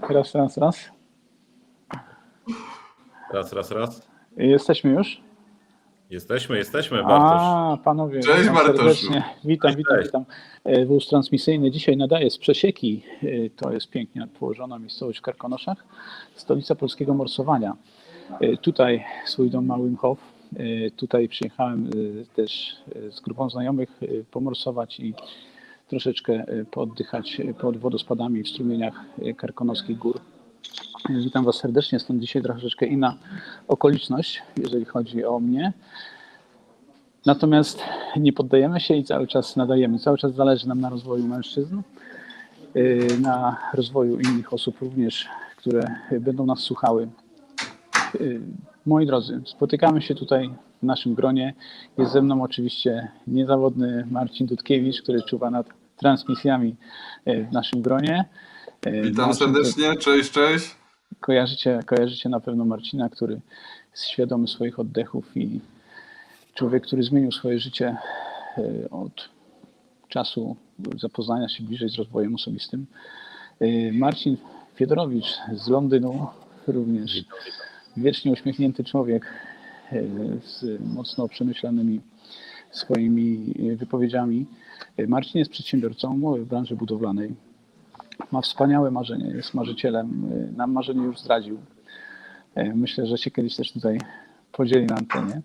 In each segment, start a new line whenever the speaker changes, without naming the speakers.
Jesteśmy? Raz, raz, raz.
Raz, raz, raz.
Jesteśmy już?
Jesteśmy, jesteśmy, Bartosz.
A, panowie,
Cześć,
witam
Bartoszu.
serdecznie. Witam, witam,
cześć.
witam. E, Wóz transmisyjny dzisiaj nadaje z Przesieki. E, To jest pięknie położona miejscowość w Karkonoszach, stolica polskiego morsowania. E, Tutaj swój dom ma Wim Hof. E, Tutaj przyjechałem też z grupą znajomych pomorsować i troszeczkę e, pooddychać e, pod wodospadami w strumieniach e, karkonoskich gór. Witam Was serdecznie, stąd dzisiaj troszeczkę inna okoliczność, jeżeli chodzi o mnie. Natomiast nie poddajemy się i cały czas nadajemy. Cały czas zależy nam na rozwoju mężczyzn, na rozwoju innych osób również, które będą nas słuchały. Moi drodzy, spotykamy się tutaj w naszym gronie. Jest ze mną oczywiście niezawodny Marcin Dudkiewicz, który czuwa nad transmisjami yy, w naszym gronie. Yy,
Witam
Marcin,
serdecznie, cześć, cześć.
Kojarzycie, kojarzycie na pewno Marcina, który jest świadomy swoich oddechów i człowiek, który zmienił swoje życie e, od czasu zapoznania się bliżej z rozwojem osobistym. E, Marcin Fiedorowicz z Londynu, również wiecznie uśmiechnięty człowiek e, z mocno przemyślanymi swoimi e, wypowiedziami. E, Marcin jest przedsiębiorcą w branży budowlanej ma wspaniałe marzenie, jest marzycielem. y, Nam marzenie już zdradził. Myślę, że się kiedyś też tutaj podzieli na antenie.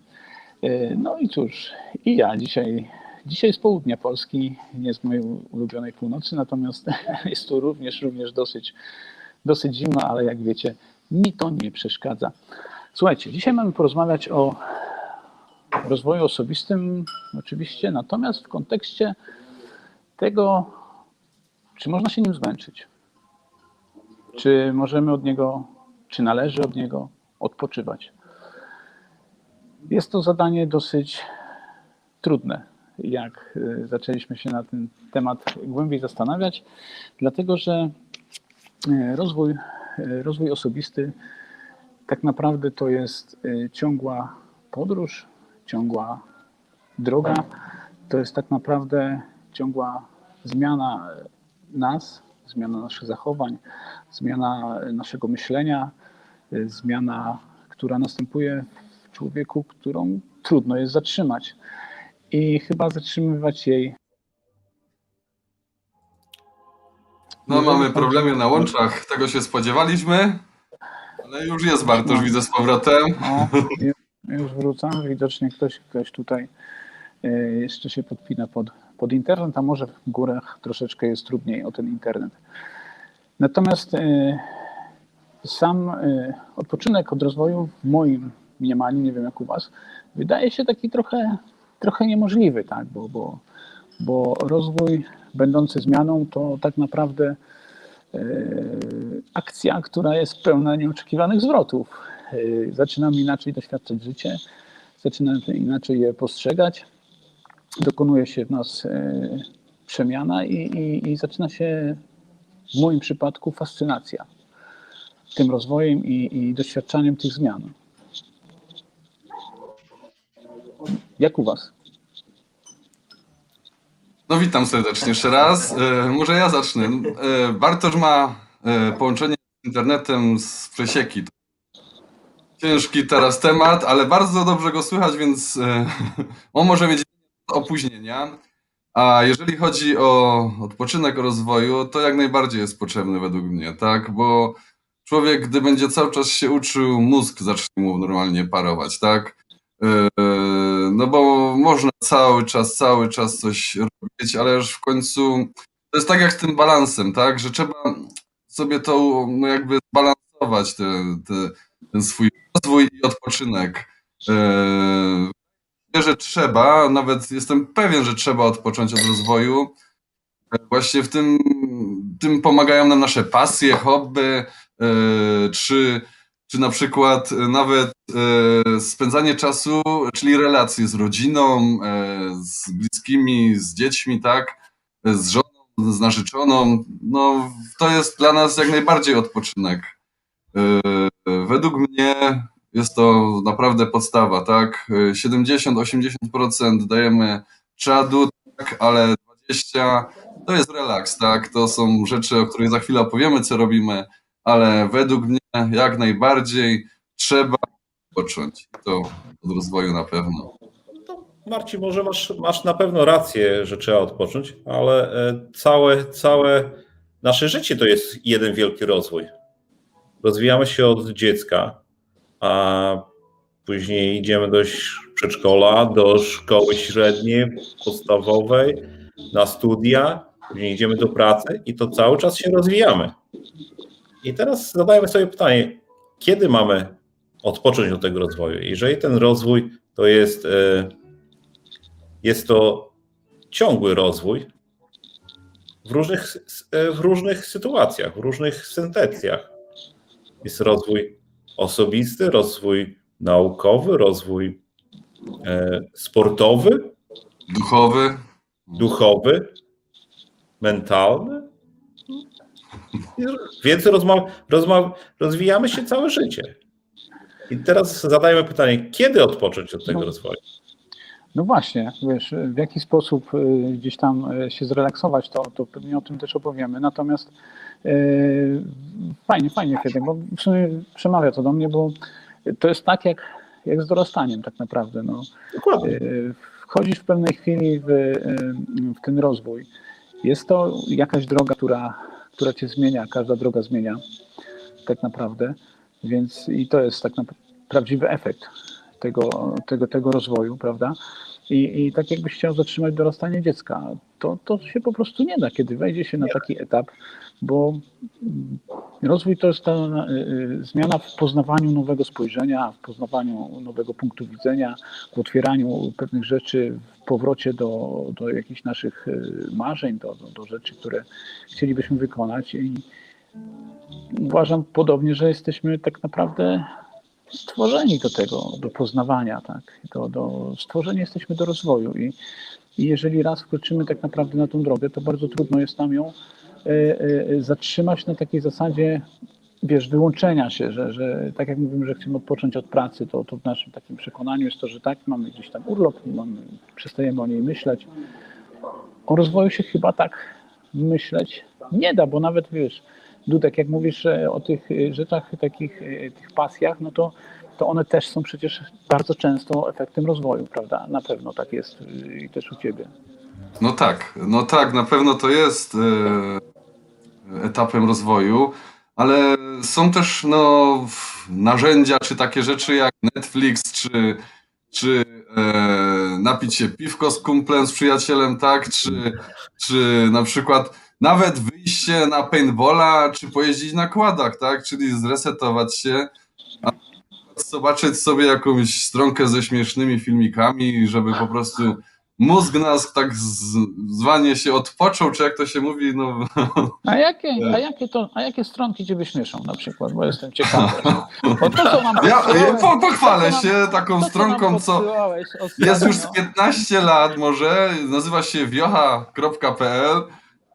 No i cóż, i ja dzisiaj, dzisiaj z południa Polski, nie z mojej ulubionej północy, natomiast jest tu również, również dosyć, dosyć zimno, ale jak wiecie, mi to nie przeszkadza. Słuchajcie, dzisiaj mamy porozmawiać o rozwoju osobistym, oczywiście, natomiast w kontekście tego, czy można się nim zmęczyć? Czy możemy od niego, czy należy od niego odpoczywać? Jest to zadanie dosyć trudne, jak y, zaczęliśmy się na ten temat głębiej zastanawiać, dlatego że y, rozwój, y, rozwój osobisty tak naprawdę to jest ciągła podróż, ciągła droga, to jest tak naprawdę ciągła zmiana nas, zmiana naszych zachowań, zmiana naszego myślenia, zmiana, która następuje w człowieku, którą trudno jest zatrzymać. I chyba zatrzymywać jej.
No mamy problemy na łączach, tego się spodziewaliśmy, ale już jest Bartosz, widzę z powrotem.
O, ju- już wrócam. Widocznie ktoś, ktoś tutaj y, jeszcze się podpina pod, pod internet, a może w górach troszeczkę jest trudniej o ten internet. Natomiast y, sam y, odpoczynek od rozwoju w moim mniemaniu, nie wiem jak u Was, wydaje się taki trochę, trochę niemożliwy, tak? bo, bo, bo rozwój będący zmianą to tak naprawdę e, akcja, która jest pełna nieoczekiwanych zwrotów. E, Zaczynamy inaczej doświadczać życie, zaczynamy inaczej je postrzegać, dokonuje się w nas e, przemiana i, i, i zaczyna się w moim przypadku fascynacja tym rozwojem i, i doświadczaniem tych zmian. Jak u Was?
No witam serdecznie jeszcze raz. E, może ja zacznę. Bartosz ma połączenie z internetem z przesieki. Ciężki teraz temat, ale bardzo dobrze go słychać, więc e, on może mieć opóźnienia. A jeżeli chodzi o odpoczynek, o rozwoju, to jak najbardziej jest potrzebny według mnie, tak? Bo człowiek, gdy będzie cały czas się uczył, mózg zacznie mu normalnie parować, tak? E, No bo można cały czas, cały czas coś robić, ale już w końcu to jest tak jak z tym balansem, tak? Że trzeba sobie to no jakby zbalansować, te, te, ten swój rozwój i odpoczynek. E, Myślę, że trzeba, nawet jestem pewien, że trzeba odpocząć od rozwoju. E, Właśnie w tym, tym pomagają nam nasze pasje, hobby, e, czy, czy na przykład nawet spędzanie czasu, czyli relacje z rodziną, z bliskimi, z dziećmi, tak, z żoną, z narzeczoną. No, to jest dla nas jak najbardziej odpoczynek. E, Według mnie jest to naprawdę podstawa, tak? 70-80% dajemy czadu, tak, ale 20. To jest relaks, tak? To są rzeczy, o których za chwilę opowiemy, co robimy, ale według mnie jak najbardziej trzeba odpocząć. To od rozwoju na pewno.
Marcin, może masz, masz na pewno rację, że trzeba odpocząć, ale e, całe, całe nasze życie to jest jeden wielki rozwój. Rozwijamy się od dziecka, a później idziemy do przedszkola, do szkoły średniej, podstawowej, na studia, później idziemy do pracy i to cały czas się rozwijamy. I teraz zadajmy sobie pytanie, kiedy mamy odpocząć od tego rozwoju? Jeżeli ten rozwój to jest, e, jest to ciągły rozwój w różnych, e, w różnych sytuacjach, w różnych sentencjach. Jest rozwój osobisty, rozwój naukowy, rozwój e, sportowy,
Duchowy,
duchowy, mentalny. Więc rozma- rozma- rozwijamy się całe życie. I teraz zadajmy pytanie, kiedy odpocząć od tego
No.
rozwoju?
No właśnie, wiesz, w jaki sposób y, gdzieś tam y, się zrelaksować, to, to pewnie o tym też opowiemy. Natomiast fajnie, fajnie, Fietek, bo w sumie przemawia to do mnie, bo to jest tak jak, jak z dorastaniem tak naprawdę. No.
Dokładnie.
Y, Wchodzisz w pewnej chwili w, y, w ten rozwój. Jest to jakaś droga, która, która cię zmienia, każda droga zmienia tak naprawdę, więc i to jest tak naprawdę prawdziwy efekt tego, tego, tego rozwoju, prawda? I, I tak jakbyś chciał zatrzymać dorastanie dziecka, to, to się po prostu nie da, kiedy wejdzie się na taki etap, bo rozwój to jest ta y, y, zmiana w poznawaniu nowego spojrzenia, w poznawaniu nowego punktu widzenia, w otwieraniu pewnych rzeczy, w powrocie do, do jakichś naszych y, marzeń, do, do, do rzeczy, które chcielibyśmy wykonać. I uważam podobnie, że jesteśmy tak naprawdę stworzeni do tego, do poznawania, tak, do, do stworzeni jesteśmy do rozwoju i, i jeżeli raz wkroczymy tak naprawdę na tą drogę, to bardzo trudno jest nam ją e, e, zatrzymać na takiej zasadzie, wiesz, wyłączenia się, że, że tak jak mówimy, że chcemy odpocząć od pracy, to, to w naszym takim przekonaniu jest to, że tak, mamy gdzieś tam urlop, mamy, przestajemy o niej myśleć. O rozwoju się chyba tak myśleć nie da, bo nawet wiesz, Dudek, jak mówisz e, o tych e, rzeczach, takich e, tych pasjach, no to, to one też są przecież bardzo często efektem rozwoju, prawda? Na pewno tak jest e, i też u ciebie.
No tak, no tak, na pewno to jest e, etapem rozwoju, ale są też no, narzędzia czy takie rzeczy jak Netflix, czy, czy e, napić się piwko z kumplem, z przyjacielem, tak, czy, czy na przykład nawet wyjście na paintballa, czy pojeździć na kładach, tak, czyli zresetować się, a zobaczyć sobie jakąś stronkę ze śmiesznymi filmikami, żeby po prostu mózg nas tak z, zwanie się odpoczął, czy jak to się mówi, no
A jakie, a jakie, to, a jakie stronki ciebie śmieszą na przykład, bo jestem ciekawy. Bo to, co
ja, po, pochwalę
to,
się taką
to,
stronką, co jest już z
ostatnio.
15 lat może, nazywa się wiocha.pl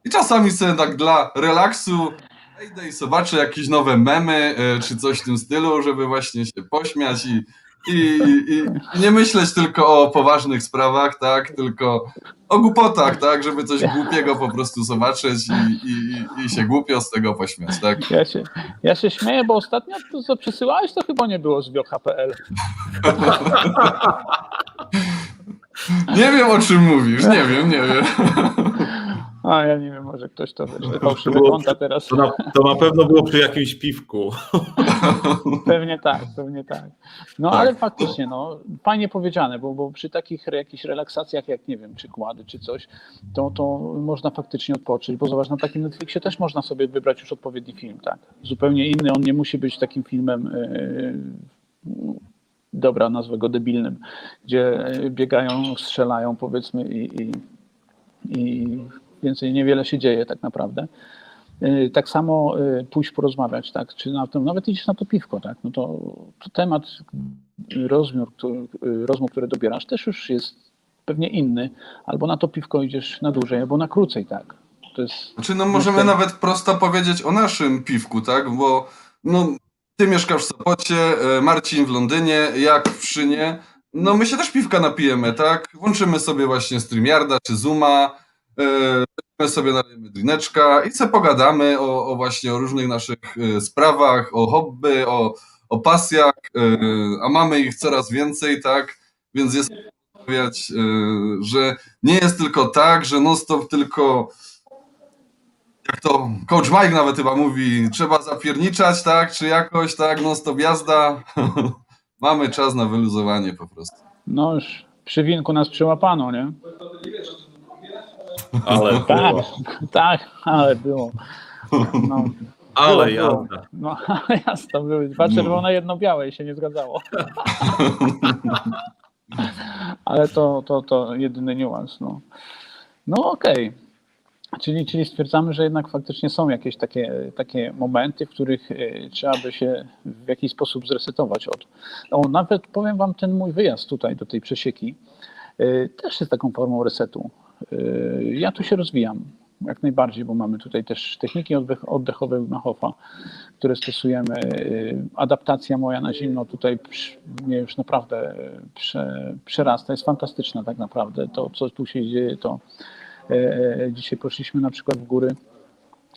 i czasami sobie tak dla relaksu wejdę i zobaczę jakieś nowe memy, e, czy coś w tym stylu, żeby właśnie się pośmiać i, i, i, nie myśleć tylko o poważnych sprawach, tak, tylko o głupotach, tak, żeby coś głupiego po prostu zobaczyć i, i, i się głupio z tego pośmiać, tak.
Ja się, ja się śmieję, bo ostatnio to, co przesyłałeś, to chyba nie było z wiocha.pl.
Nie wiem o czym mówisz, nie wiem, nie wiem.
A ja nie wiem, może ktoś to wiesz, fałszywe konta teraz.
To na, to na pewno było przy jakimś piwku.
Pewnie tak, pewnie tak. No
Tak.
ale faktycznie, no, fajnie powiedziane, bo, bo przy takich jakichś relaksacjach, jak nie wiem, czy kłady, czy coś, to, to można faktycznie odpocząć, bo zobacz, na takim Netflixie też można sobie wybrać już odpowiedni film, tak? Zupełnie inny, on nie musi być takim filmem, yy, dobra, nazwę go debilnym, gdzie biegają, strzelają powiedzmy i, i, i więcej niewiele się dzieje tak naprawdę. Y, Tak samo y, pójść porozmawiać, tak? Czy na to, nawet idziesz na to piwko, tak? No to, to temat rozmów, który, y, rozmów, które dobierasz, też już jest pewnie inny. Albo na to piwko idziesz na dłużej, albo na krócej, tak? To jest.
Znaczy, no możemy nawet prosto powiedzieć o naszym piwku, tak? Bo no, ty mieszkasz w Sopocie, Marcin w Londynie, jak w Pszynie. No my się też piwka napijemy, tak? Włączymy sobie właśnie StreamYarda czy Zooma weźmiemy sobie nalejemy drineczka i se pogadamy o, o właśnie o różnych naszych e, sprawach, o hobby, o, o pasjach, e, a mamy ich coraz więcej, tak? Więc jest rozmawiać, e, że nie jest tylko tak, że non stop tylko jak to coach Mike nawet chyba mówi, trzeba zapierniczać, tak? Czy jakoś, tak? Non stop jazda. mamy czas na wyluzowanie po prostu.
No już przy winku nas przyłapano, nie?
Ale
Tak,
było.
tak, ale było. No,
Ale
było, było.
jazda.
No, ale jasno, były dwa czerwone, jedno białe i się nie zgadzało. Ale to, to, to jedyny niuans. No, no okej. Czyli, czyli stwierdzamy, że jednak faktycznie są jakieś takie, takie momenty, w których e, trzeba by się w jakiś sposób zresetować od. O, nawet powiem Wam, ten mój wyjazd tutaj do tej przesieki e, też jest taką formą resetu. E, Ja tu się rozwijam jak najbardziej, bo mamy tutaj też techniki oddech, oddechowe Wim Hofa, które stosujemy. E, Adaptacja moja na zimno tutaj mnie już naprawdę prze, przerasta, jest fantastyczna tak naprawdę. To, co tu się dzieje, to dzisiaj poszliśmy na przykład w góry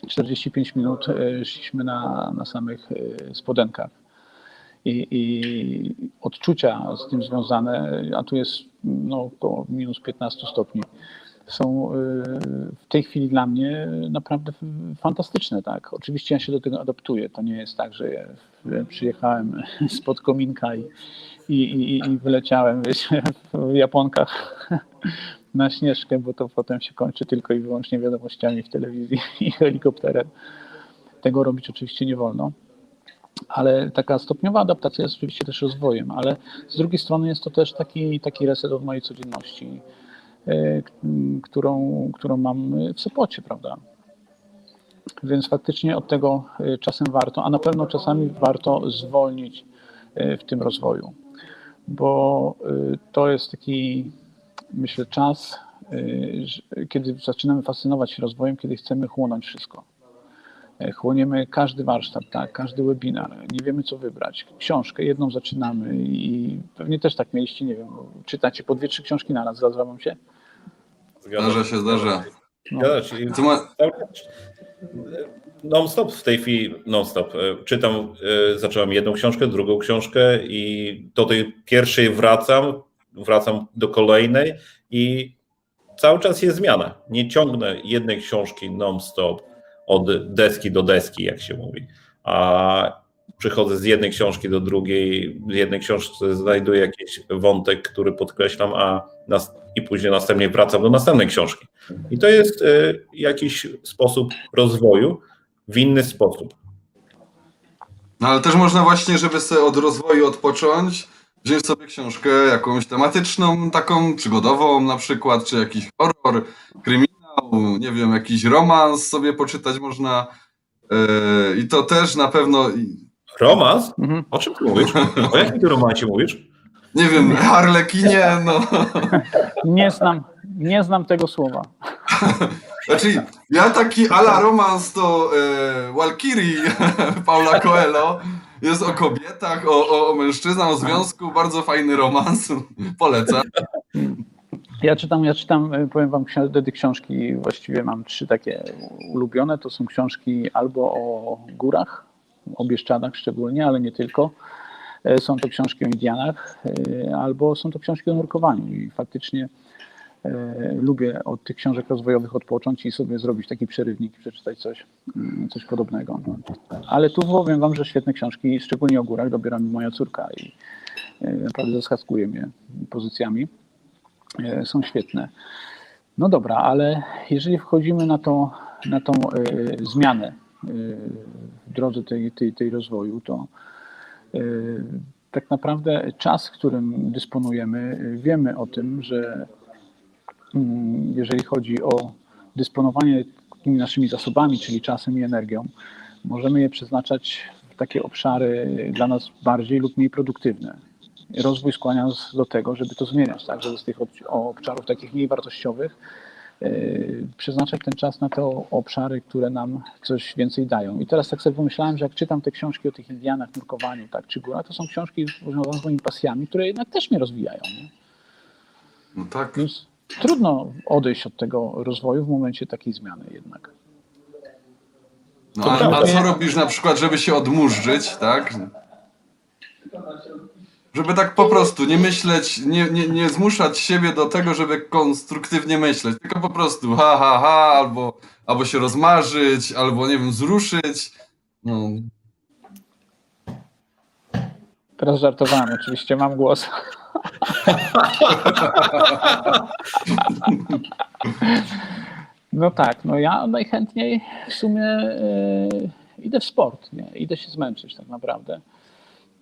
45 minut szliśmy na, na samych spodenkach. I, I odczucia z tym związane, a tu jest no, około minus 15 stopni, są e, w tej chwili dla mnie naprawdę fantastyczne. Tak? Oczywiście ja się do tego adaptuję. To nie jest tak, że ja przyjechałem spod kominka i, i, i, i wyleciałem wiecie, w Japonkach na śnieżkę, bo to potem się kończy tylko i wyłącznie wiadomościami w telewizji i helikopterem. Tego robić oczywiście nie wolno. Ale taka stopniowa adaptacja jest oczywiście też rozwojem, ale z drugiej strony jest to też taki, taki reset od mojej codzienności, którą, którą mam w Sopocie, prawda? Więc faktycznie od tego e, czasem warto, a na pewno czasami warto zwolnić e, w tym rozwoju, bo e, to jest taki, myślę, czas, e, kiedy zaczynamy fascynować się rozwojem, kiedy chcemy chłonąć wszystko. E, Chłoniemy każdy warsztat, tak, każdy webinar, nie wiemy co wybrać. Książkę jedną zaczynamy i pewnie też tak mieliście, nie wiem, czytacie po dwie, trzy książki na raz, wam się?
Zdarza się, zdarza. Ma...
czas- Non-stop w tej chwili, non-stop. E, Czytam, e, zacząłem jedną książkę, drugą książkę i do tej pierwszej wracam, wracam do kolejnej i cały czas jest zmiana. Nie ciągnę jednej książki non-stop od deski do deski, jak się mówi. A przychodzę z jednej książki do drugiej, w jednej książce znajduję jakiś wątek, który podkreślam, a nas, i później następnie wracam do następnej książki. I to jest e, jakiś sposób rozwoju w inny sposób.
No ale też można właśnie, żeby sobie od rozwoju odpocząć, wziąć sobie książkę jakąś tematyczną, taką przygodową na przykład, czy jakiś horror, kryminał, nie wiem, jakiś romans sobie poczytać można. Yy, I to też na pewno,
Romans?
Mhm.
O czym ty mówisz? O jakim ty romancie mówisz?
nie wiem, harlekinie, no.
Nie znam, nie znam tego słowa.
Znaczy, ja taki ala romans to e, Walkiri Paula Coelho. Jest o kobietach, o, o, o mężczyznach, o związku. Bardzo fajny romans. Polecam.
Ja czytam, ja czytam, y, powiem wam, wtedy książki, właściwie mam trzy takie ulubione. To są książki albo o górach, o Bieszczadach szczególnie, ale nie tylko. E, Są to książki o Indianach, e, albo są to książki o nurkowaniu i faktycznie e, lubię od tych książek rozwojowych odpocząć i sobie zrobić taki przerywnik i przeczytać coś, mm, coś podobnego. Ale tu powiem wam, że świetne książki, szczególnie o górach, dobiera mi moja córka i naprawdę zaskatkuje mnie pozycjami są świetne. No dobra, ale jeżeli wchodzimy na, to, na tą zmianę w drodze tej, tej, tej rozwoju, to e, tak naprawdę czas, którym dysponujemy, wiemy o tym, że mm, jeżeli chodzi o dysponowanie takimi naszymi zasobami, czyli czasem i energią, możemy je przeznaczać w takie obszary dla nas bardziej lub mniej produktywne. Rozwój skłania nas do tego, żeby to zmieniać, tak, żeby z tych ob- obszarów takich mniej wartościowych przeznaczać ten czas na te obszary, które nam coś więcej dają. I teraz tak sobie pomyślałem, że jak czytam te książki o tych Indianach, nurkowaniu, tak, czy górach, to są książki związane z moimi pasjami, które jednak też mnie rozwijają. Nie?
No tak.
Więc, trudno odejść od tego rozwoju w momencie takiej zmiany jednak.
No, a, a co robisz na przykład, żeby się odmurzyć, tak? Żeby tak po prostu nie myśleć, nie, nie, nie zmuszać siebie do tego, żeby konstruktywnie myśleć, tylko po prostu ha, ha, ha, albo, albo się rozmarzyć, albo nie wiem, wzruszyć. No,
Teraz żartowałem, oczywiście mam głos. No tak, no ja najchętniej w sumie e, idę w sport, nie? idę się zmęczyć tak naprawdę.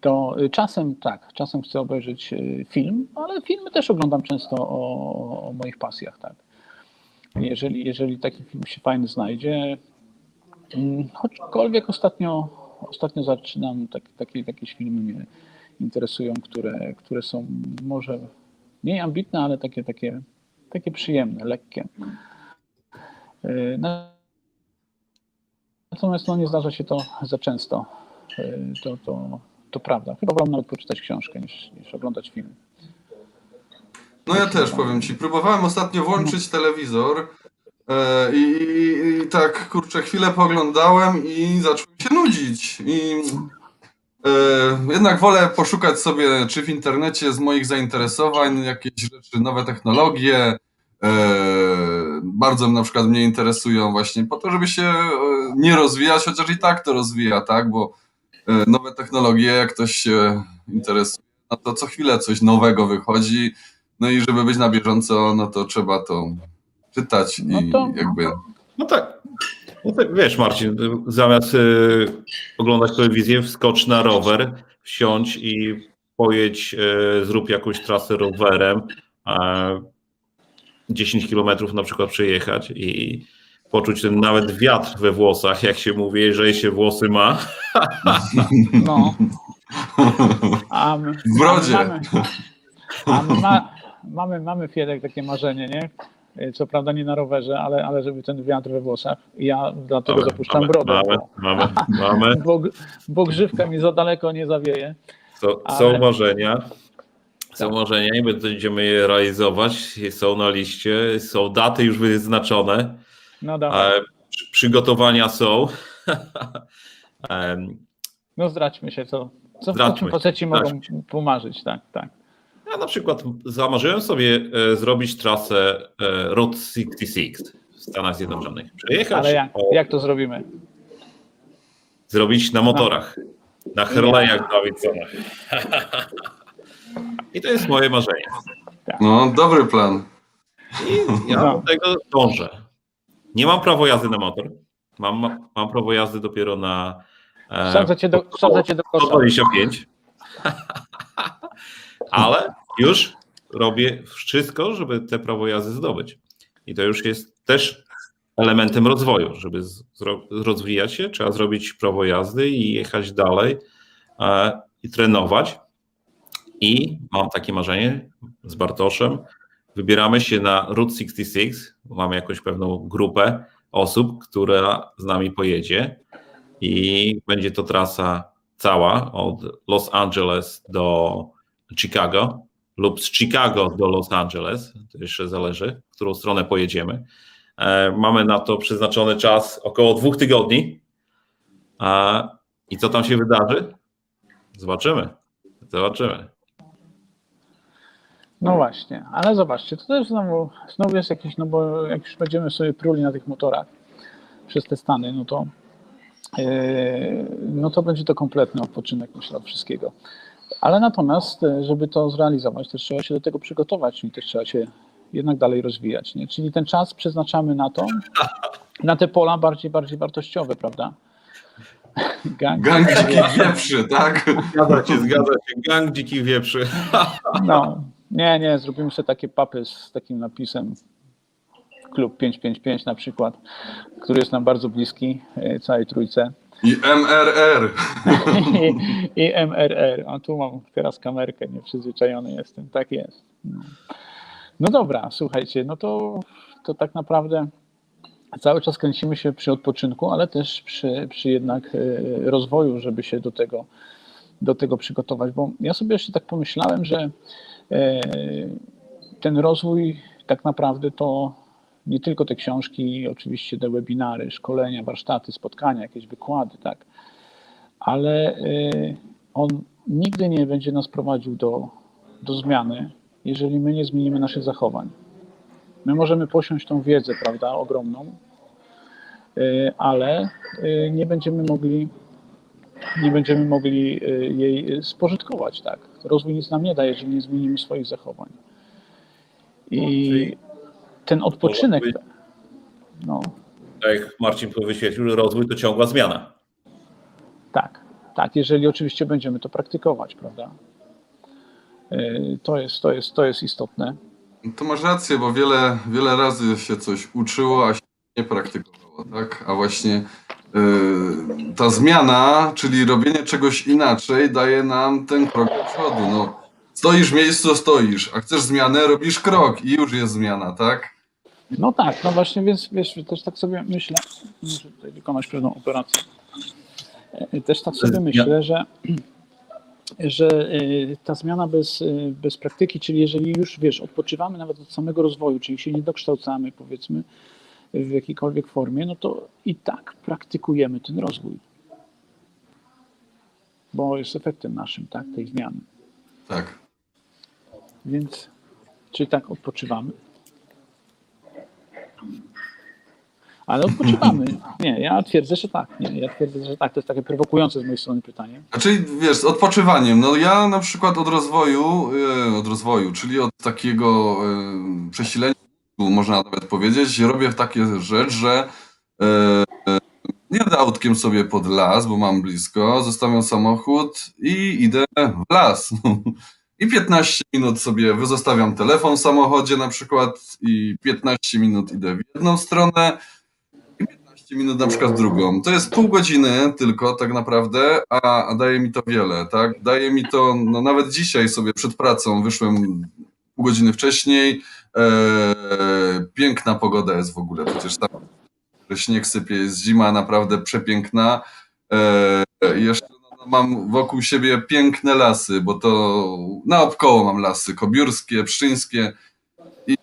To y, czasem tak, czasem chcę obejrzeć y, film, ale filmy też oglądam często o, o moich pasjach, tak. Jeżeli, jeżeli taki film się fajny znajdzie, mm, choćkolwiek ostatnio, ostatnio zaczynam, tak, takie, jakieś filmy mnie interesują, które, które są może mniej ambitne, ale takie, takie, takie przyjemne, lekkie. Y, Natomiast no, nie zdarza się to za często. To, to, to prawda. Chyba wolę nawet poczytać książkę niż, niż oglądać film.
no ja też powiem ci, próbowałem ostatnio włączyć telewizor e, i, i, i tak, kurczę, chwilę poglądałem i zacząłem się nudzić. I e, jednak wolę poszukać sobie, czy w internecie z moich zainteresowań, jakieś rzeczy, nowe technologie. E, bardzo na przykład mnie interesują właśnie po to, żeby się e, nie rozwijać, chociaż i tak to rozwija, tak? Bo nowe technologie, jak ktoś się interesuje, no to co chwilę coś nowego wychodzi. No i żeby być na bieżąco, no to trzeba to czytać i
No to-
jakby.
No tak. No tak, wiesz, Marcin, zamiast y, oglądać telewizję, wskocz na rower, wsiądź i pojedź, y, zrób jakąś trasę rowerem, e, 10 kilometrów na przykład przejechać i poczuć ten nawet wiatr we włosach, jak się mówi, jeżeli się włosy ma.
No, a my,
W brodzie.
A my, mamy, a my ma, mamy, mamy Fiedek takie marzenie, nie? Co prawda nie na rowerze, ale, ale żeby ten wiatr we włosach. I ja dlatego
Mamy,
zapuszczam
mamy,
brodę,
Mamy, mamy, mamy.
bo, bo grzywka mi za daleko nie zawieje.
Są,
Ale-
są marzenia. Są marzenia i będziemy je realizować. Są na liście, są daty już wyznaczone.
No dawaj,
E, przy- Przygotowania są.
No zdradźmy się, co, co w
Zdradźmy,
faceci
zdradźmy
mogą pomarzyć, tak, tak.
Ja na przykład zamarzyłem sobie e, zrobić trasę e, Road 66 w Stanach Zjednoczonych. Przejechać,
Ale jak,
o,
jak to zrobimy?
zrobić na motorach, na Harley'ach Davidsonach. I to jest moje marzenie.
No, dobry plan.
I ja
No.
do tego dążę. Nie mam prawo jazdy na motor. Mam, mam prawo jazdy dopiero na e,
Wsadzę cię do, wsadzę cię do kosza.
125. Ale już robię wszystko, żeby te prawo jazdy zdobyć. I to już jest też elementem rozwoju. Żeby rozwijać się, trzeba zrobić prawo jazdy i jechać dalej e, i trenować. I mam takie marzenie z Bartoszem. Wybieramy się na Route 66. Mamy jakąś pewną grupę osób, która z nami pojedzie. I będzie to trasa cała od Los Angeles do Chicago lub z Chicago do Los Angeles. To jeszcze zależy, w którą stronę pojedziemy. E, Mamy na to przeznaczony czas około dwóch tygodni. A- I co tam się wydarzy? Zobaczymy. Zobaczymy.
No właśnie, ale zobaczcie, to też znowu, znowu jest jakiś, no bo jak już będziemy sobie pruli na tych motorach przez te Stany, no to yy, no to będzie to kompletny odpoczynek, myślę, od wszystkiego. Ale natomiast, e, żeby to zrealizować, też trzeba się do tego przygotować i też trzeba się jednak dalej rozwijać, nie? Czyli ten czas przeznaczamy na to, na te pola bardziej, bardziej wartościowe, prawda? Gang,
Gang dzikich wieprzy, tak?
Zgadza się, zgadza się. Gang dzikich wieprzy.
No, nie, nie, zrobimy sobie takie papy z takim napisem klub 555 na przykład, który jest nam bardzo bliski, e, całej trójce.
I MRR.
I, I MRR. A tu mam teraz kamerkę, nieprzyzwyczajony jestem. Tak jest. No, no dobra, słuchajcie, no to, to tak naprawdę cały czas kręcimy się przy odpoczynku, ale też przy, przy jednak e, rozwoju, żeby się do tego, do tego przygotować. Bo ja sobie jeszcze tak pomyślałem, że ten rozwój tak naprawdę to nie tylko te książki, oczywiście te webinary, szkolenia, warsztaty, spotkania, jakieś wykłady, tak, ale y, on nigdy nie będzie nas prowadził do, do zmiany, jeżeli my nie zmienimy naszych zachowań. My możemy posiąść tą wiedzę, prawda, ogromną, y, ale nie będziemy mogli nie będziemy mogli jej spożytkować, tak. Rozwój nic nam nie da, jeżeli nie zmienimy swoich zachowań. I ten odpoczynek, no
Tak jak Marcin wyświetlił, rozwój to ciągła zmiana.
tak, tak, jeżeli oczywiście będziemy to praktykować, prawda. Y, To jest, to jest, to jest istotne.
To masz rację, bo wiele, wiele razy się coś uczyło, a się nie praktykowało, tak? A właśnie ta zmiana, czyli robienie czegoś inaczej, daje nam ten krok do przodu. No, stoisz w miejscu, stoisz, a chcesz zmianę, robisz krok i już jest zmiana, tak?
No tak, no właśnie, więc wiesz, też tak sobie myślę, muszę tutaj wykonać pewną operację. E, Też tak sobie
Ja-
myślę, że, że e, ta zmiana bez, bez praktyki, czyli jeżeli już wiesz, odpoczywamy nawet od samego rozwoju, czyli się nie dokształcamy, powiedzmy, w jakiejkolwiek formie, no to i tak praktykujemy ten rozwój. Bo jest efektem naszym, tak, tej zmiany.
Tak.
Więc czy tak odpoczywamy? Ale odpoczywamy. Nie, ja twierdzę, że tak. Nie, ja twierdzę, że tak. To jest takie prowokujące z mojej strony pytanie.
Znaczy, wiesz, z odpoczywaniem. No ja na przykład od rozwoju, e, od rozwoju, czyli od takiego e, przesilenia, można nawet powiedzieć, robię takie rzecz, że e, e, jadę autkiem sobie pod las, bo mam blisko, zostawiam samochód i idę w las. I 15 minut sobie zostawiam telefon w samochodzie na przykład i 15 minut idę w jedną stronę i 15 minut na przykład w drugą. To jest pół godziny tylko tak naprawdę, a, a daje mi to wiele, tak? Daje mi to, no nawet dzisiaj sobie przed pracą wyszłem pół godziny wcześniej. E, piękna pogoda jest w ogóle, przecież tam śnieg sypie, jest zima naprawdę przepiękna. E, jeszcze no, no, mam wokół siebie piękne lasy, bo to naokoło mam lasy, kobiórskie, pszczyńskie. I,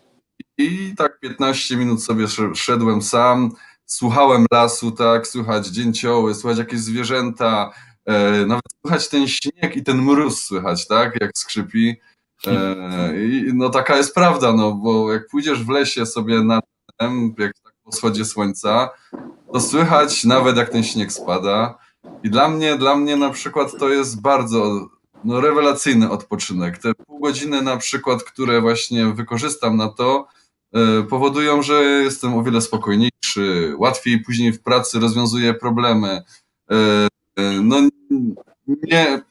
I tak 15 minut sobie sz- szedłem sam, słuchałem lasu, tak, słychać dzięcioły, słychać jakieś zwierzęta, e, nawet słychać ten śnieg i ten mróz słychać, tak, jak skrzypi. E, I no taka jest prawda, no bo jak pójdziesz w lesie sobie na jak tak po wschodzie słońca, to słychać nawet jak ten śnieg spada. I dla mnie, dla mnie na przykład to jest bardzo no, rewelacyjny odpoczynek. Te pół godziny na przykład, które właśnie wykorzystam na to, e, powodują, że jestem o wiele spokojniejszy, łatwiej później w pracy rozwiązuję problemy. E, No nie,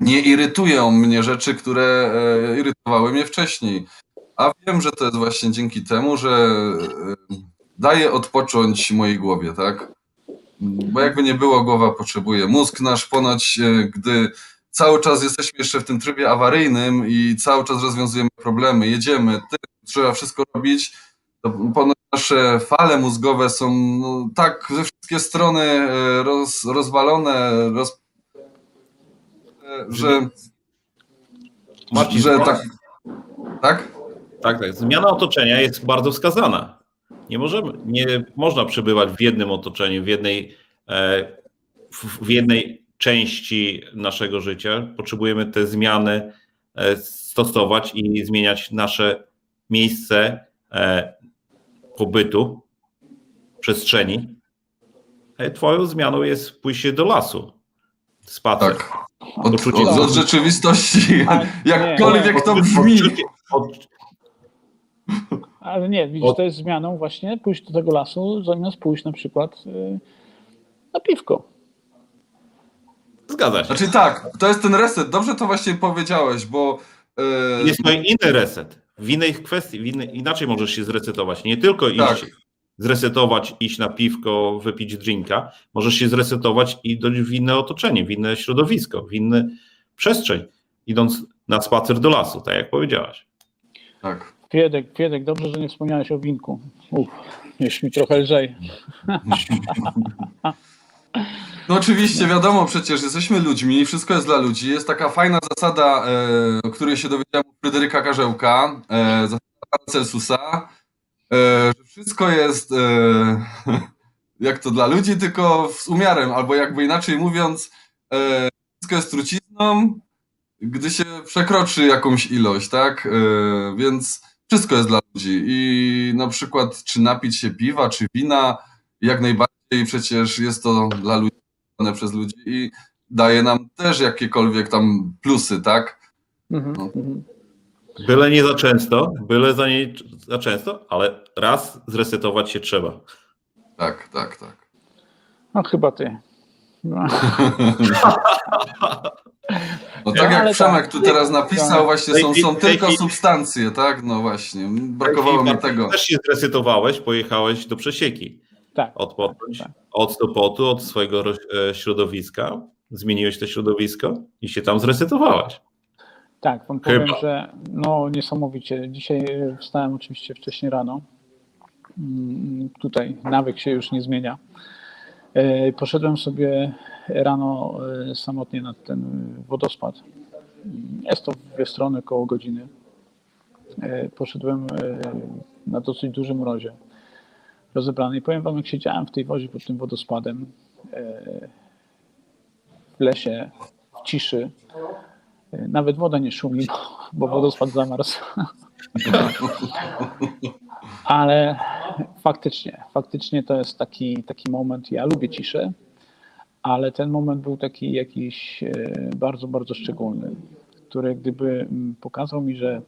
nie irytują mnie rzeczy, które e, irytowały mnie wcześniej. A wiem, że to jest właśnie dzięki temu, że e, daje odpocząć mojej głowie, tak? Bo jakby nie było, głowa potrzebuje. Mózg nasz ponoć, e, gdy cały czas jesteśmy jeszcze w tym trybie awaryjnym i cały czas rozwiązujemy problemy, jedziemy, ty, trzeba wszystko robić, to ponoć nasze fale mózgowe są no, tak ze wszystkie strony roz, rozwalone, roz, że,
Marcin,
że tak, tak?
Tak, tak. Zmiana otoczenia jest bardzo wskazana. Nie możemy, nie można przebywać w jednym otoczeniu, w jednej, e, w jednej części naszego życia. Potrzebujemy te zmiany e, stosować i zmieniać nasze miejsce e, pobytu, przestrzeni. Twoją zmianą jest pójście do lasu, spacer.
Tak. Od,
Poczucie-
od, od rzeczywistości,
A, nie,
jakkolwiek to brzmi.
Od-
Ale nie, widzisz,
Od-
to jest zmianą właśnie pójść do tego lasu, zamiast pójść na przykład y, na piwko.
Zgadza się.
Znaczy tak, to jest ten reset. Dobrze to właśnie powiedziałeś, bo e,
Jest to inny reset. W innej kwestii, w innej, inaczej możesz się zresetować. Nie tylko iść,
Tak.
Zresetować, iść na piwko, wypić drinka. Możesz się zresetować i dojść w inne otoczenie, w inne środowisko, w inny przestrzeń, idąc na spacer do lasu, tak jak powiedziałaś.
tak.
Kwiedek, Kwiedek, dobrze, że nie wspomniałeś o winku. Uff, już mi trochę lżej.
No oczywiście, wiadomo, przecież jesteśmy ludźmi, wszystko jest dla ludzi. Jest taka fajna zasada, e, o której się dowiedziałem u Fryderyka Karzełka. E, zasada Paracelsusa, e, że wszystko jest e, jak to dla ludzi, tylko z umiarem, albo jakby inaczej mówiąc, e, wszystko jest trucizną, gdy się przekroczy jakąś ilość, tak? E, Więc wszystko jest dla ludzi i na przykład czy napić się piwa, czy wina, jak najbardziej przecież jest to dla ludzi, przez ludzi i daje nam też jakiekolwiek tam plusy, tak? No.
Byle nie za często, byle za nie za często, ale raz zresetować się trzeba.
Tak, tak, tak.
No chyba ty. No.
No tak
No,
jak Przemek
tak.
tu teraz napisał, właśnie są, są tylko substancje, tak? No właśnie, brakowało mi tego.
Też się zresetowałeś, pojechałeś do przesieki.
Tak.
Odpocząć
tak, tak.
od stopotu, od swojego e, środowiska. Zmieniłeś to środowisko i się tam zresetowałeś.
Tak, wam
Chyba.
powiem, że no niesamowicie. Dzisiaj e, wstałem oczywiście wcześniej rano. Mm, Tutaj nawyk się już nie zmienia. E, Poszedłem sobie rano e, samotnie nad ten wodospad. Jest to w dwie strony około godziny. Poszedłem na dosyć dużym mrozie. Rozebrany. I powiem wam, jak siedziałem w tej wodzie pod tym wodospadem, w lesie, w ciszy, nawet woda nie szumi, bo, bo wodospad zamarzł. Ale faktycznie, faktycznie to jest taki, taki moment. Ja lubię ciszę, ale ten moment był taki jakiś e, bardzo, bardzo szczególny, który gdyby pokazał mi, że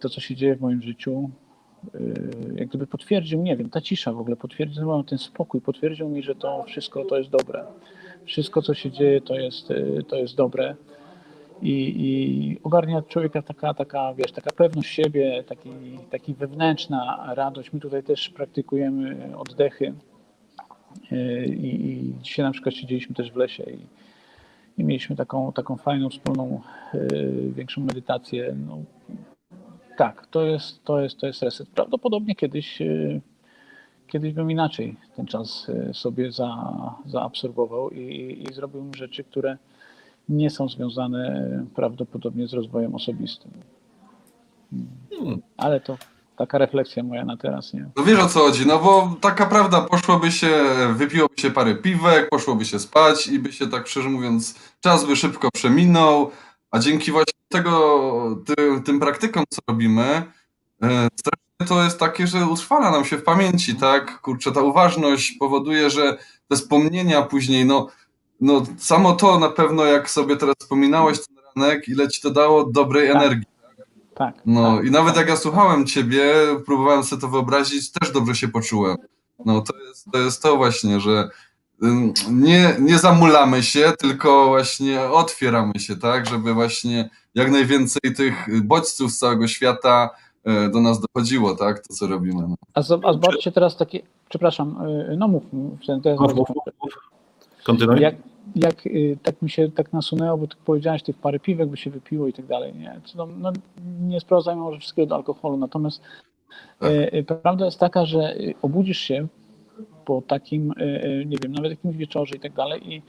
to, co się dzieje w moim życiu, e, jak gdyby potwierdził, nie wiem, ta cisza w ogóle potwierdziła ten spokój, potwierdził mi, że to wszystko to jest dobre. Wszystko, co się dzieje, to jest, e, to jest dobre i, i ogarnia człowieka taka, taka, wiesz, taka pewność siebie, taki, taki wewnętrzna radość. My tutaj też praktykujemy oddechy Yy, i, i dzisiaj na przykład siedzieliśmy też w lesie i, i mieliśmy taką, taką fajną, wspólną, yy, większą medytację. No, tak, to jest, to, jest, to jest reset. Prawdopodobnie kiedyś, yy, kiedyś bym inaczej ten czas sobie za, zaabsorbował i, i zrobił rzeczy, które nie są związane e, prawdopodobnie z rozwojem osobistym.
Hmm.
Ale to taka refleksja moja na teraz, nie?
No wiesz o co chodzi, no bo taka prawda, poszłoby się, wypiłoby się parę piwek, poszłoby się spać i by się tak szczerze mówiąc, czas by szybko przeminął, a dzięki właśnie tego, tym, tym praktykom, co robimy, e, strasznie to jest takie, że utrwala nam się w pamięci, tak? Kurczę, ta uważność powoduje, że te wspomnienia później, no, no samo to na pewno, jak sobie teraz wspominałeś ten ranek, ile ci to dało dobrej
Tak.
energii.
Tak.
No
tak,
i nawet
tak.
jak ja słuchałem ciebie, próbowałem sobie to wyobrazić, też dobrze się poczułem. No to jest to, jest to właśnie, że nie, nie zamulamy się, tylko właśnie otwieramy się, tak, żeby właśnie jak najwięcej tych bodźców z całego świata e, do nas dochodziło, tak, to co robimy. No.
A, zo- a zobaczcie teraz takie, przepraszam, y, no mów, to jest
Kontynuuj.
jak, jak y, tak mi się tak nasunęło, bo ty powiedziałeś, tych parę piwek by się wypiło i tak dalej, nie? Tam, no, nie sprowadzajmy może wszystkiego do alkoholu, natomiast
Tak.
y, y, prawda jest taka, że obudzisz się po takim, nie wiem, nawet jakimś wieczorze i tak dalej i,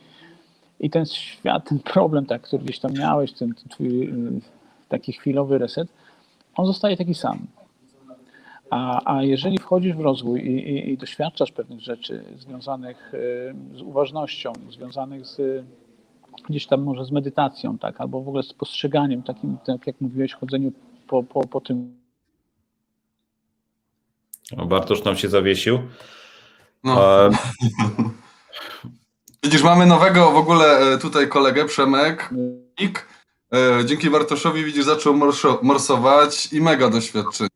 i ten świat, ten problem, tak, który gdzieś tam miałeś, ten, ten twój taki chwilowy reset, on zostaje taki sam. A, a jeżeli wchodzisz w rozwój i, i, i doświadczasz pewnych rzeczy związanych y, z uważnością, związanych z gdzieś tam może z medytacją, tak, albo w ogóle z postrzeganiem, takim, tak jak mówiłeś, chodzeniu po, po, po tym
O, Bartosz nam się zawiesił.
No.
E,
Widzisz, mamy nowego w ogóle e, tutaj kolegę, Przemek, Nik. E, Dzięki Bartoszowi, widzisz, zaczął morsować i mega doświadczenie.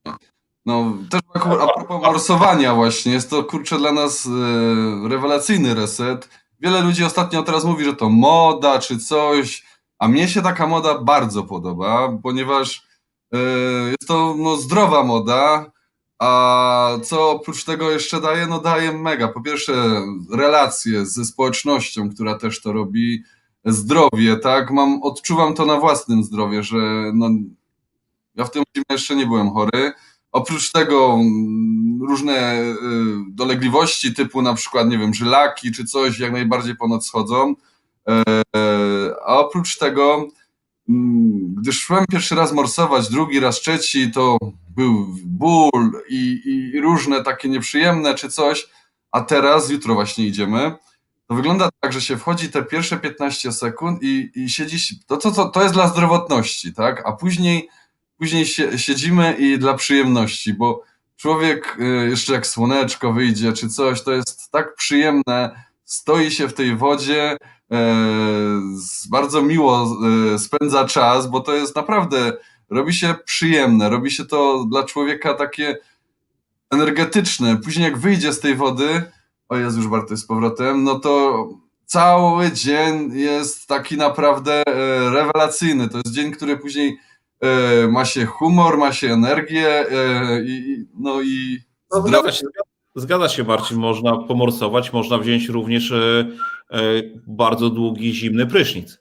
No, też a propos morsowania właśnie, jest to kurczę dla nas e, rewelacyjny reset. Wiele ludzi ostatnio teraz mówi, że to moda czy coś, a mnie się taka moda bardzo podoba, ponieważ e, jest to no, zdrowa moda, a co oprócz tego jeszcze daje? No daje mega. Po pierwsze relacje ze społecznością, która też to robi, zdrowie, tak? Mam, odczuwam to na własnym zdrowiu, że no, ja w tym jeszcze nie byłem chory. Oprócz tego mm, różne y, dolegliwości typu na przykład, nie wiem, żylaki czy coś jak najbardziej ponad schodzą. E, a oprócz tego mm, gdy szłem pierwszy raz morsować, drugi raz, trzeci, to był ból i, i różne takie nieprzyjemne czy coś, a teraz, jutro właśnie idziemy, to wygląda tak, że się wchodzi te pierwsze 15 sekund i, i to, to, to, to jest dla zdrowotności, tak, a później, później siedzimy i dla przyjemności, bo człowiek y, jeszcze jak słoneczko wyjdzie czy coś, to jest tak przyjemne, stoi się w tej wodzie, e, bardzo miło e, spędza czas, bo to jest naprawdę, robi się przyjemne, robi się to dla człowieka takie energetyczne. Później jak wyjdzie z tej wody, o jest już warto z powrotem, no to cały dzień jest taki naprawdę e, rewelacyjny. To jest dzień, który później ma się humor, ma się energię e, i, no i
No, zgadza, się, zgadza się, Marcin. Można pomorsować, można wziąć również e, e, bardzo długi, zimny prysznic.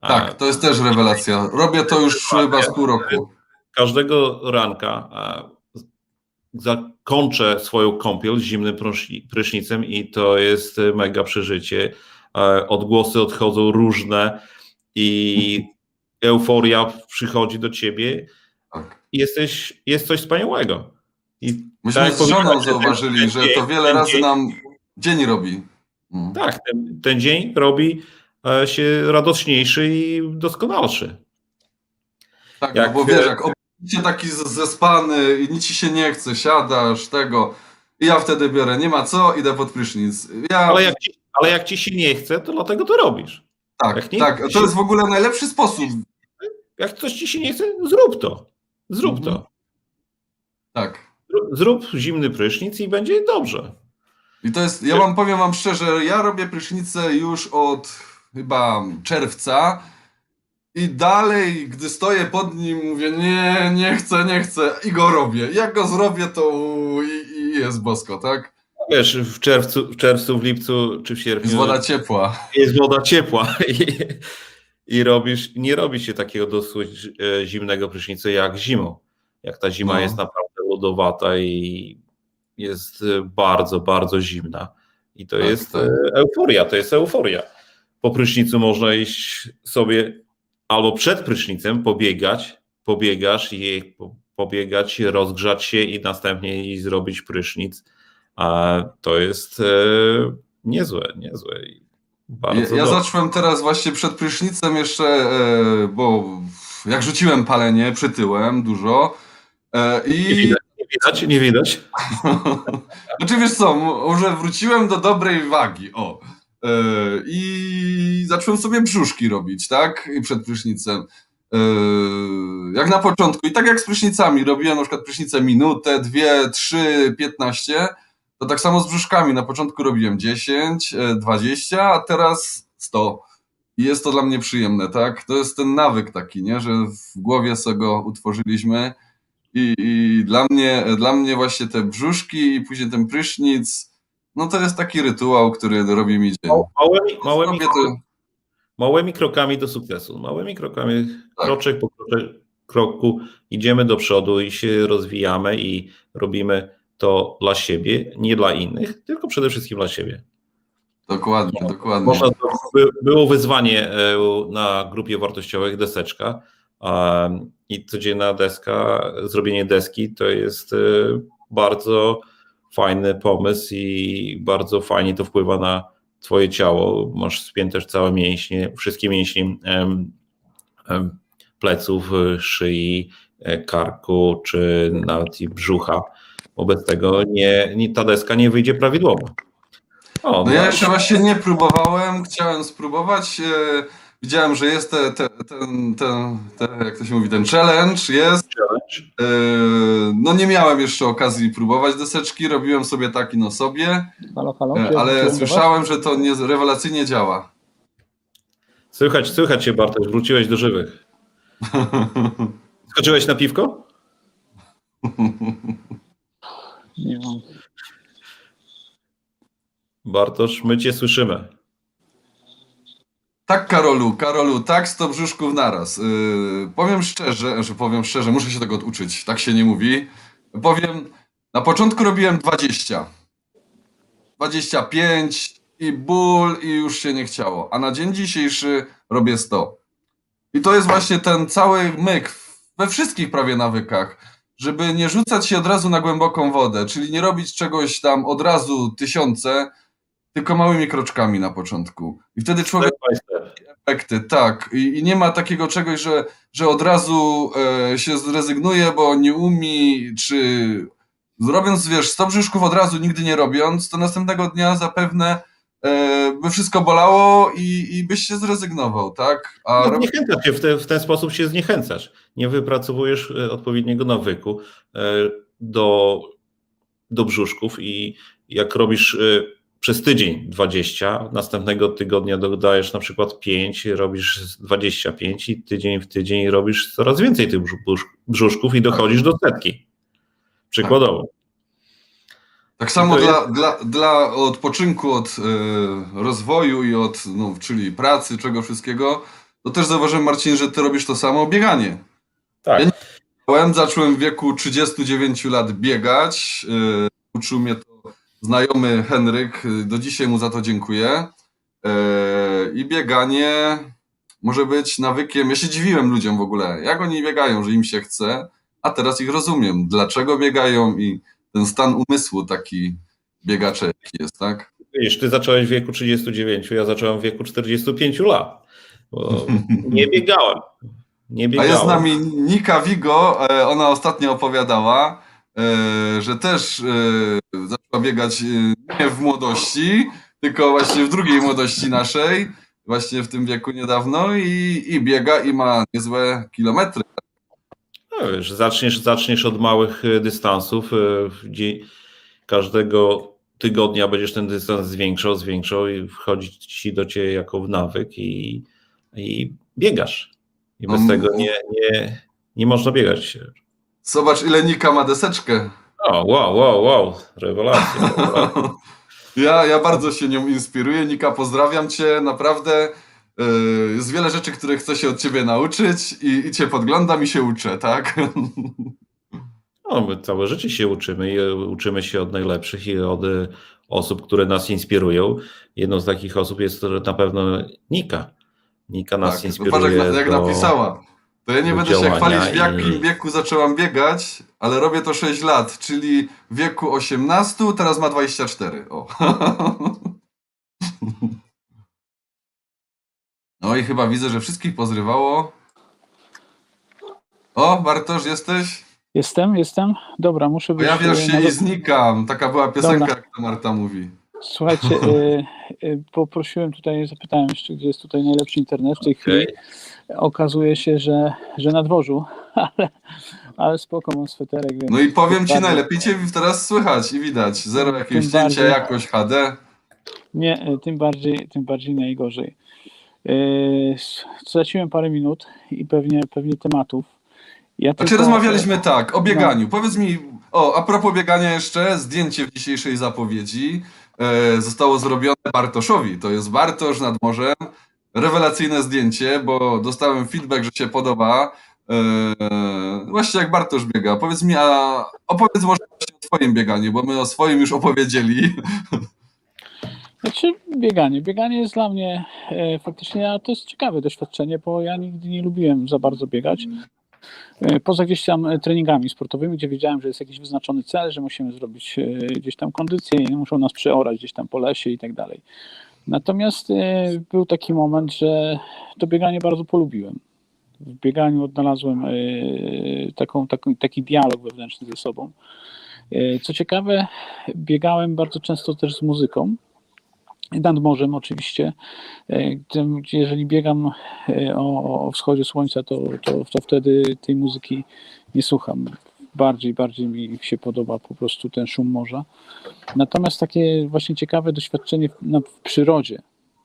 Tak, to jest też rewelacja. Robię to już chyba z pół roku.
Każdego ranka zakończę swoją kąpiel zimnym pryszni- prysznicem i to jest e, mega przeżycie. E, Odgłosy odchodzą różne i euforia przychodzi do ciebie
Tak.
i jesteś, jest coś wspaniałego. I
Myśmy
tak
z żoną zauważyli,
ten
że
dzień-
to wiele razy
dzień-
nam dzień robi. Mm.
Tak, ten, ten dzień robi e, się radośniejszy i doskonalszy.
Tak,
Jak-
no bo wiesz, jak obudzicie taki zespany i nic ci się nie chce, siadasz, tego. I ja wtedy biorę, nie ma co, idę pod prysznic. Ja,
Ale jak, ci, ale jak ci się nie chce, to dlatego to robisz.
tak, tak, to jest w ogóle najlepszy sposób.
Jak coś ci się nie chce, zrób to. Zrób
Mhm.
to.
Tak.
Zrób- zimny prysznic i będzie dobrze.
I to jest, ja wam powiem wam szczerze, ja robię prysznicę już od chyba czerwca i dalej, gdy stoję pod nim, mówię nie, nie chcę, nie chcę i go robię. Jak go zrobię, to i, i jest bosko, tak?
Wiesz, w czerwcu, w czerwcu, w lipcu czy w sierpniu
Jest woda ciepła.
jest woda ciepła i, i robisz, nie robi się takiego dosyć e, zimnego prysznica jak zimą. Jak ta zima
No.
jest naprawdę lodowata i jest e, bardzo, bardzo zimna. I to
Tak,
jest
tak.
e, euforia, to jest euforia. Po prysznicu można iść sobie albo przed prysznicem pobiegać, pobiegasz i po- pobiegać, rozgrzać się i następnie iść zrobić prysznic. A to jest niezłe, niezłe. Bardzo
Ja, ja zacząłem teraz właśnie przed prysznicem jeszcze, e, bo jak rzuciłem palenie, przytyłem dużo e,
Nie
i
widać, nie widać, nie widać.
znaczy wiesz co, może wróciłem do dobrej wagi, o. E, I zacząłem sobie brzuszki robić, tak? I przed prysznicem. E, jak na początku. I tak jak z prysznicami. Robiłem na przykład prysznicę minutę, dwie, trzy, piętnaście. To tak samo z brzuszkami. Na początku robiłem 10, e, 20, a teraz 100. I jest to dla mnie przyjemne, tak? To jest ten nawyk taki, nie? Że w głowie sobie go utworzyliśmy. I, I dla mnie, dla mnie właśnie te brzuszki i później ten prysznic, no to jest taki rytuał, który robi mi dzień.
Małymi, małymi,
to,
małymi krokami do sukcesu. Małymi krokami,
Tak.
kroczek po kroczek, kroku idziemy do przodu i się rozwijamy i robimy to dla siebie, nie dla innych, tylko przede wszystkim dla siebie.
dokładnie, dokładnie.
Można, by, było wyzwanie e, na grupie wartościowych deseczka i codzienna deska, zrobienie deski to jest e, bardzo fajny pomysł i bardzo fajnie to wpływa na twoje ciało. Masz spięte całe mięśnie, wszystkie mięśnie pleców, e, szyi, karku czy nawet i brzucha. Wobec tego nie, nie, ta deska nie wyjdzie prawidłowo. O,
No ja jeszcze właśnie nie próbowałem, chciałem spróbować. E, widziałem, że jest te, te, ten, ten, ten, jak to się mówi, ten challenge jest.
challenge.
E, no nie miałem jeszcze okazji próbować deseczki, robiłem sobie taki no sobie,
Halo, halo?
e, ale słyszałem, że to nie, rewelacyjnie działa.
Słychać, słychać się Bartosz, wróciłeś do żywych. Skoczyłeś na piwko?
Nie mam.
Bartosz, my cię słyszymy.
Tak, Karolu, Karolu, tak, 100 brzuszków naraz. Yy, powiem szczerze, że powiem szczerze, muszę się tego uczyć, tak się nie mówi. Powiem, na początku robiłem 20. 25 i ból i już się nie chciało. A na dzień dzisiejszy robię 100. I to jest właśnie ten cały myk we wszystkich prawie nawykach, żeby nie rzucać się od razu na głęboką wodę, czyli nie robić czegoś tam od razu tysiące, tylko małymi kroczkami na początku. I wtedy człowiek efekty, tak. I, I nie ma takiego czegoś, że, że od razu e, się zrezygnuje, bo nie umi, czy robiąc, wiesz, 100 brzuszków od razu, nigdy nie robiąc, to następnego dnia zapewne by wszystko bolało i, i byś się zrezygnował, tak? A
No, zniechęcasz się, w, te, w ten sposób się zniechęcasz. Nie wypracowujesz e, odpowiedniego nawyku e, do, do brzuszków i jak robisz e, przez tydzień 20, następnego tygodnia dodajesz na przykład 5, robisz 25 i tydzień w tydzień robisz coraz więcej tych brzu- brzusz- brzuszków i dochodzisz do setki. Przykładowo.
Tak samo dla, dla, dla odpoczynku od e, rozwoju i od, no, czyli pracy, czego wszystkiego, to też zauważyłem, Marcin, że ty robisz to samo, bieganie.
Tak.
Ja Byłem, zacząłem w wieku 39 lat biegać. Yy, uczył mnie to znajomy Henryk. Yy, Do dzisiaj mu za to dziękuję. Yy, I bieganie może być nawykiem. Ja się dziwiłem ludziom w ogóle, jak oni biegają, że im się chce, a teraz ich rozumiem, dlaczego biegają i ten stan umysłu taki biegacza jaki jest, tak?
Wiesz, ty zacząłeś w wieku 39, ja zacząłem w wieku 45 lat. Nie biegałem. Nie
A
biegałem.
jest z nami Nika Vigo, e, ona ostatnio opowiadała, e, że też e, zaczęła biegać nie w młodości, tylko właśnie w drugiej młodości naszej, właśnie w tym wieku niedawno i, i biega i ma niezłe kilometry.
No, wiesz, zaczniesz, zaczniesz od małych e, dystansów. e, w dzie- Każdego tygodnia będziesz ten dystans zwiększał, zwiększał i wchodzi ci do ciebie jako w nawyk i, i biegasz. I bez
Mm.
tego nie, nie, nie można biegać.
Zobacz ile Nika ma deseczkę.
O, wow, wow, wow, rewelacja.
Ja, ja bardzo się nią inspiruję. Nika, pozdrawiam cię, naprawdę. E, Jest wiele rzeczy, których chcę się od ciebie nauczyć i, i cię podglądam i się uczę, tak?
No, my całe życie się uczymy i e, uczymy się od najlepszych i od e, osób, które nas inspirują. Jedną z takich osób jest na pewno Nika. Nika nas
Tak,
inspiruje.
Jak, jak
do...
napisała. To ja nie będę się chwalić w jakim
i-
wieku zaczęłam biegać, ale robię to 6 lat, czyli w wieku 18, teraz ma 24. O. No i chyba widzę, że wszystkich pozrywało. O, Bartosz, jesteś?
Jestem, jestem. Dobra, muszę być.
Pojawiasz się i znikam. Taka była piosenka,
Dobra.
jak to Marta mówi.
Słuchajcie, e, e, poprosiłem tutaj, zapytałem jeszcze, gdzie jest tutaj najlepszy internet w tej chwili.
Okej.
Okazuje się, że, że na dworzu, ale, ale spoko, mam sweterek. Więc
No i powiem ci, najlepiej cię teraz słychać i widać. Zero jakiegoś
Tym
zdjęcia,
bardziej.
jakoś HD.
Nie, e, tym bardziej, tym bardziej najgorzej. E, Straciłem parę minut i pewnie, pewnie tematów. Ja
Znaczy
tylko-
rozmawialiśmy tak, o
No.
bieganiu. Powiedz mi, o, a propos biegania jeszcze, zdjęcie w dzisiejszej zapowiedzi e, zostało zrobione Bartoszowi. To jest Bartosz nad morzem. Rewelacyjne zdjęcie, bo dostałem feedback, że się podoba. E, właśnie jak Bartosz biega. Powiedz mi, a opowiedz może o twoim bieganiu, bo my o swoim już opowiedzieli.
Znaczy bieganie. Bieganie jest dla mnie e, faktycznie, a to jest ciekawe doświadczenie, bo ja nigdy nie lubiłem za bardzo biegać. E, poza gdzieś tam e, treningami sportowymi, gdzie wiedziałem, że jest jakiś wyznaczony cel, że musimy zrobić e, gdzieś tam kondycję i muszą nas przeorać gdzieś tam po lesie i tak dalej. Natomiast e, był taki moment, że to bieganie bardzo polubiłem. W bieganiu odnalazłem e, taką, taką, taki dialog wewnętrzny ze sobą. Co ciekawe, biegałem bardzo często też z muzyką. Nad morzem oczywiście. E, Jeżeli biegam e, o, o wschodzie słońca, to, to, to wtedy tej muzyki nie słucham. Bardziej, bardziej mi się podoba po prostu ten szum morza. Natomiast takie właśnie ciekawe doświadczenie w, na, w przyrodzie,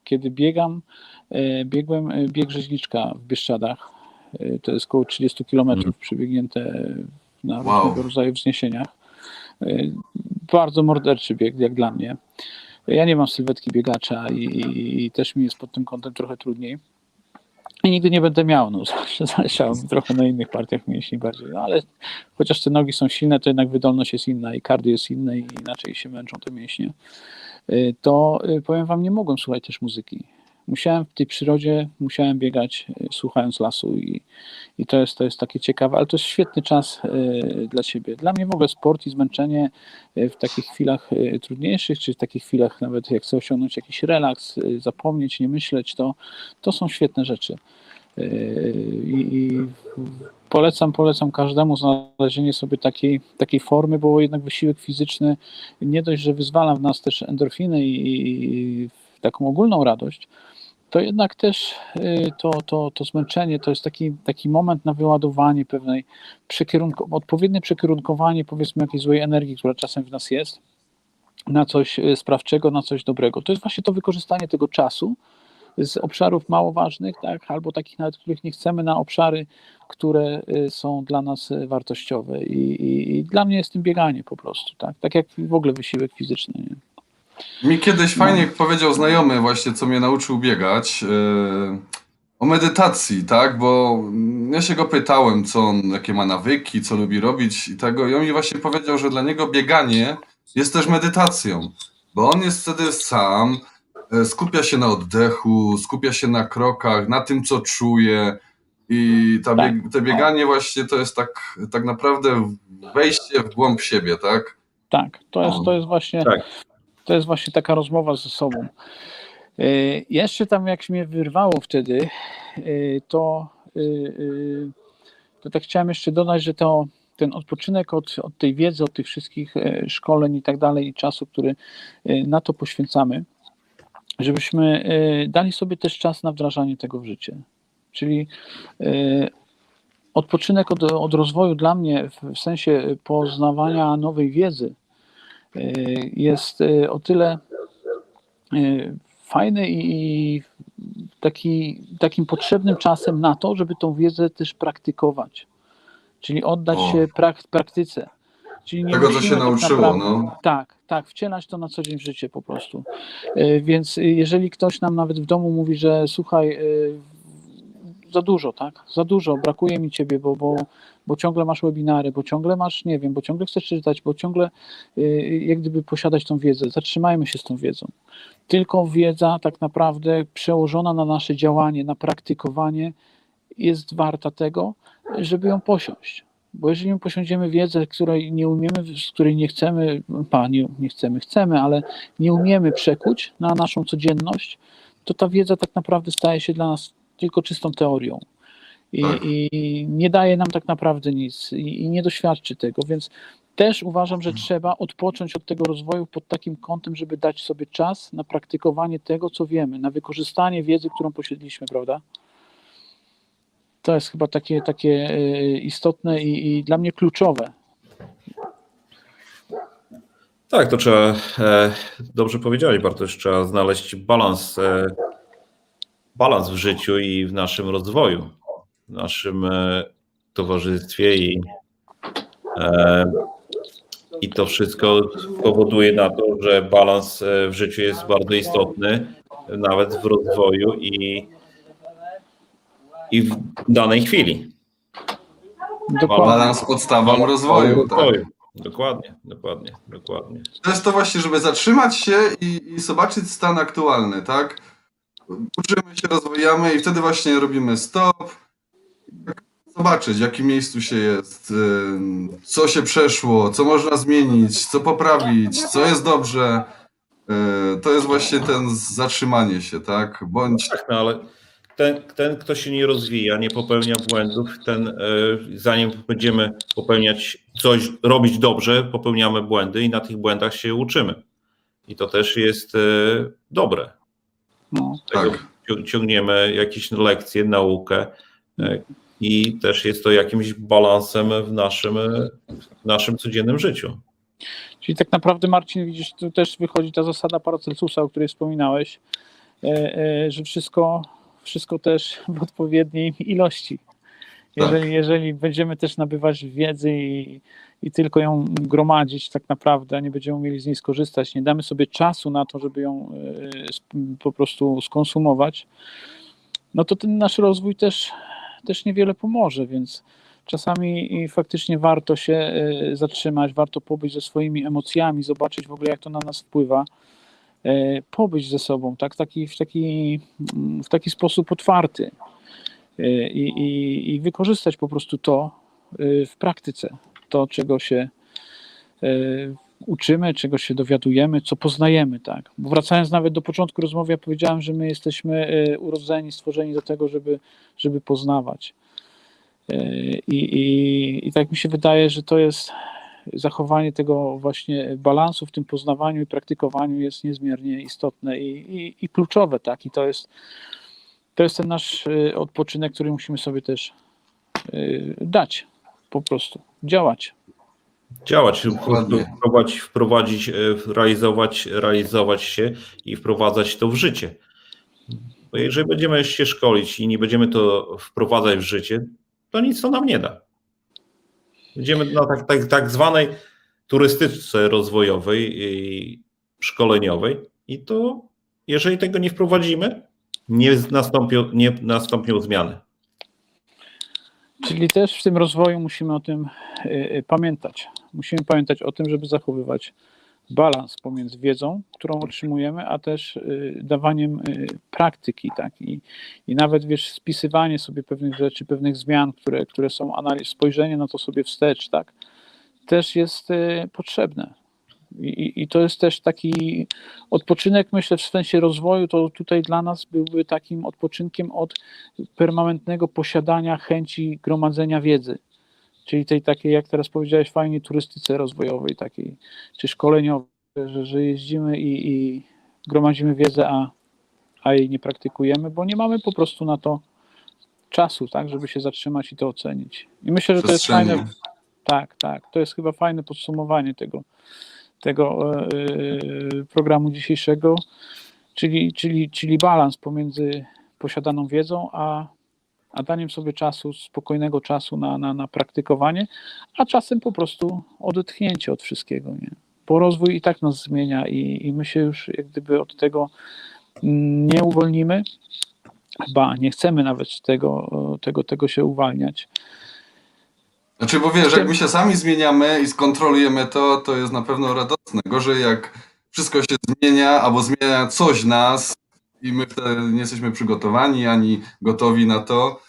kiedy biegam, e, biegłem bieg rzeźniczka w Bieszczadach. To jest około 30 km
Mhm.
przebiegnięte na
Wow.
różnego rodzaju wzniesieniach. Bardzo morderczy bieg, jak dla mnie. Ja nie mam sylwetki biegacza i, i, i też mi jest pod tym kątem trochę trudniej. I nigdy nie będę miał, no zawsze trochę na innych partiach mięśni bardziej, no ale chociaż te nogi są silne, to jednak wydolność jest inna i kardio jest inne i inaczej się męczą te mięśnie. Y, To y, powiem wam, nie mogłem słuchać też muzyki. Musiałem w tej przyrodzie, musiałem biegać e, słuchając lasu i, i to, jest, to jest takie ciekawe, ale to jest świetny czas e, dla ciebie. Dla mnie w ogóle sport i zmęczenie e, w takich chwilach trudniejszych, czy w takich chwilach nawet jak chcę osiągnąć jakiś relaks, zapomnieć, nie myśleć, to, to są świetne rzeczy. I, i polecam, polecam każdemu znalezienie sobie takiej, takiej formy, bo jednak wysiłek fizyczny nie dość, że wyzwala w nas też endorfiny i, i taką ogólną radość, to jednak też y, to, to, to zmęczenie to jest taki, taki moment na wyładowanie pewnej przekierunku, odpowiednie przekierunkowanie powiedzmy jakiejś złej energii, która czasem w nas jest, na coś y, sprawczego, na coś dobrego. To jest właśnie to wykorzystanie tego czasu z obszarów mało ważnych, tak, albo takich nawet, których nie chcemy, na obszary, które y, są dla nas wartościowe. I, i, i dla mnie jest tym bieganie po prostu, tak, tak jak w ogóle wysiłek fizyczny. Nie?
Mi kiedyś fajnie powiedział znajomy właśnie, co mnie nauczył biegać, yy, o medytacji, tak? Bo ja się go pytałem, co on, jakie ma nawyki, co lubi robić i tego. I on mi właśnie powiedział, że dla niego bieganie jest też medytacją, bo on jest wtedy sam, e, skupia się na oddechu, skupia się na krokach, na tym, co czuje. I ta bieg, te bieganie właśnie to jest tak, tak naprawdę wejście w głąb siebie, tak?
Tak, to jest, to jest właśnie
Tak.
To jest właśnie taka rozmowa ze sobą. Y, Jeszcze tam jak mnie wyrwało wtedy, y, to, y, to tak chciałem jeszcze dodać, że to, ten odpoczynek od, od tej wiedzy, od tych wszystkich e, szkoleń i tak dalej i czasu, który y, na to poświęcamy, żebyśmy y, dali sobie też czas na wdrażanie tego w życie. Czyli odpoczynek od, od rozwoju dla mnie w, sensie poznawania nowej wiedzy jest y, o tyle y, fajny i taki, takim potrzebnym czasem na to, żeby tą wiedzę też praktykować. Czyli oddać
O.
się prak, praktyce. Czyli nie
Tego, co się
tak
nauczyło,
naprawdę-
no.
Tak, tak, wcielać to na co dzień w życie po prostu. Y, Więc y, jeżeli ktoś nam nawet w domu mówi, że słuchaj, y, za dużo, tak? Za dużo, brakuje mi ciebie, bo, bo, bo ciągle masz webinary, bo ciągle masz, nie wiem, bo ciągle chcesz czytać, bo ciągle y, jak gdyby posiadać tą wiedzę. Zatrzymajmy się z tą wiedzą. Tylko wiedza tak naprawdę przełożona na nasze działanie, na praktykowanie jest warta tego, żeby ją posiąść. Bo jeżeli my posiądziemy wiedzę, której nie umiemy, z której nie chcemy, pa, nie, nie chcemy, chcemy, ale nie umiemy przekuć na naszą codzienność, to ta wiedza tak naprawdę staje się dla nas tylko czystą teorią. I,
Tak.
i nie daje nam tak naprawdę nic i, i nie doświadczy tego, więc też uważam, że trzeba odpocząć od tego rozwoju pod takim kątem, żeby dać sobie czas na praktykowanie tego, co wiemy, na wykorzystanie wiedzy, którą posiedliśmy, prawda? To jest chyba takie, takie e, istotne i, i dla mnie kluczowe.
Tak, to trzeba, e, dobrze powiedziałeś Bartosz, trzeba znaleźć balans, e, balans w życiu i w naszym rozwoju, w naszym e, towarzystwie i, e, i to wszystko powoduje na to, że balans e, w życiu jest bardzo istotny, nawet w rozwoju i, i w danej chwili.
Dokładnie.
Balans podstawą rozwoju. Tak.
Dokładnie, dokładnie, dokładnie.
To jest to właśnie, żeby zatrzymać się i, i zobaczyć stan aktualny, tak? Uczymy się, rozwijamy i wtedy właśnie robimy stop. Zobaczyć, w jakim miejscu się jest, ym, co się przeszło, co można zmienić, co poprawić, co jest dobrze. Yy, To jest właśnie ten zatrzymanie się, tak? Bądź
Tak, no ale ten, ten, kto się nie rozwija, nie popełnia błędów, ten, e, zanim będziemy popełniać coś, robić dobrze, popełniamy błędy i na tych błędach się uczymy. I to też jest dobre.
No.
Tego
tak.
cią- ciągniemy jakieś lekcje, naukę i też jest to jakimś balansem w naszym, w naszym codziennym życiu.
Czyli tak naprawdę, Marcin, widzisz, tu też wychodzi ta zasada Paracelsusa, o której wspominałeś, e, e, że wszystko, wszystko też w odpowiedniej ilości. Jeżeli, jeżeli będziemy też nabywać wiedzy i, i tylko ją gromadzić tak naprawdę, nie będziemy umieli z niej skorzystać, nie damy sobie czasu na to, żeby ją e, po prostu skonsumować, no to ten nasz rozwój też, też niewiele pomoże, więc czasami faktycznie warto się e, zatrzymać, warto pobyć ze swoimi emocjami, zobaczyć w ogóle jak to na nas wpływa e, pobyć ze sobą, tak, taki, w, taki, mm, w taki sposób otwarty e, i, i, i wykorzystać po prostu to w praktyce, to czego się uczymy, czego się dowiadujemy, co poznajemy, tak. Bo wracając nawet do początku rozmowy, ja powiedziałem, że my jesteśmy e, urodzeni, stworzeni do tego, żeby, żeby poznawać. E, I, i, I tak mi się wydaje, że to jest zachowanie tego właśnie balansu w tym poznawaniu i praktykowaniu jest niezmiernie istotne i, i, i kluczowe, tak. I to jest, to jest ten nasz e, odpoczynek, który musimy sobie też dać, po prostu działać.
Działać,
Dokładnie.
wprowadzić, wprowadzić, e, realizować, realizować się i wprowadzać to w życie. Bo jeżeli będziemy się szkolić i nie będziemy to wprowadzać w życie, to nic to nam nie da. Będziemy na tak, tak, tak zwanej turystyce rozwojowej i szkoleniowej i to jeżeli tego nie wprowadzimy, nie nastąpią, nie nastąpią zmiany.
Czyli też w tym rozwoju musimy o tym y, y, pamiętać. Musimy pamiętać o tym, żeby zachowywać balans pomiędzy wiedzą, którą otrzymujemy, a też y, dawaniem y, praktyki, tak? I, I nawet wiesz, spisywanie sobie pewnych rzeczy, pewnych zmian, które, które są analiz, spojrzenie na to sobie wstecz, tak? Też jest y, potrzebne. I, i- I to jest też taki odpoczynek, myślę, w sensie rozwoju, to tutaj dla nas byłby takim odpoczynkiem od permanentnego posiadania chęci gromadzenia wiedzy. Czyli tej takiej, jak teraz powiedziałeś, fajnie turystyce rozwojowej, takiej, czy szkoleniowej, że, że jeździmy i, i gromadzimy wiedzę, a, a jej nie praktykujemy, bo nie mamy po prostu na to czasu, tak, żeby się zatrzymać i to ocenić. I myślę, że to jest fajne. Tak, tak. To jest chyba fajne podsumowanie tego, tego e, programu dzisiejszego, czyli, czyli, czyli balans pomiędzy posiadaną wiedzą, a, a daniem sobie czasu, spokojnego czasu na, na, na praktykowanie, a czasem po prostu odetchnięcie od wszystkiego. Nie? Bo rozwój i tak nas zmienia i, i my się już jak gdyby od tego mm, nie uwolnimy, ba, nie chcemy nawet tego, tego, tego się uwalniać.
Znaczy, bo wiesz, jak my się sami zmieniamy i skontrolujemy to, to jest na pewno radosne. Gorzej jak wszystko się zmienia, albo zmienia coś nas i my wtedy nie jesteśmy przygotowani ani gotowi na to.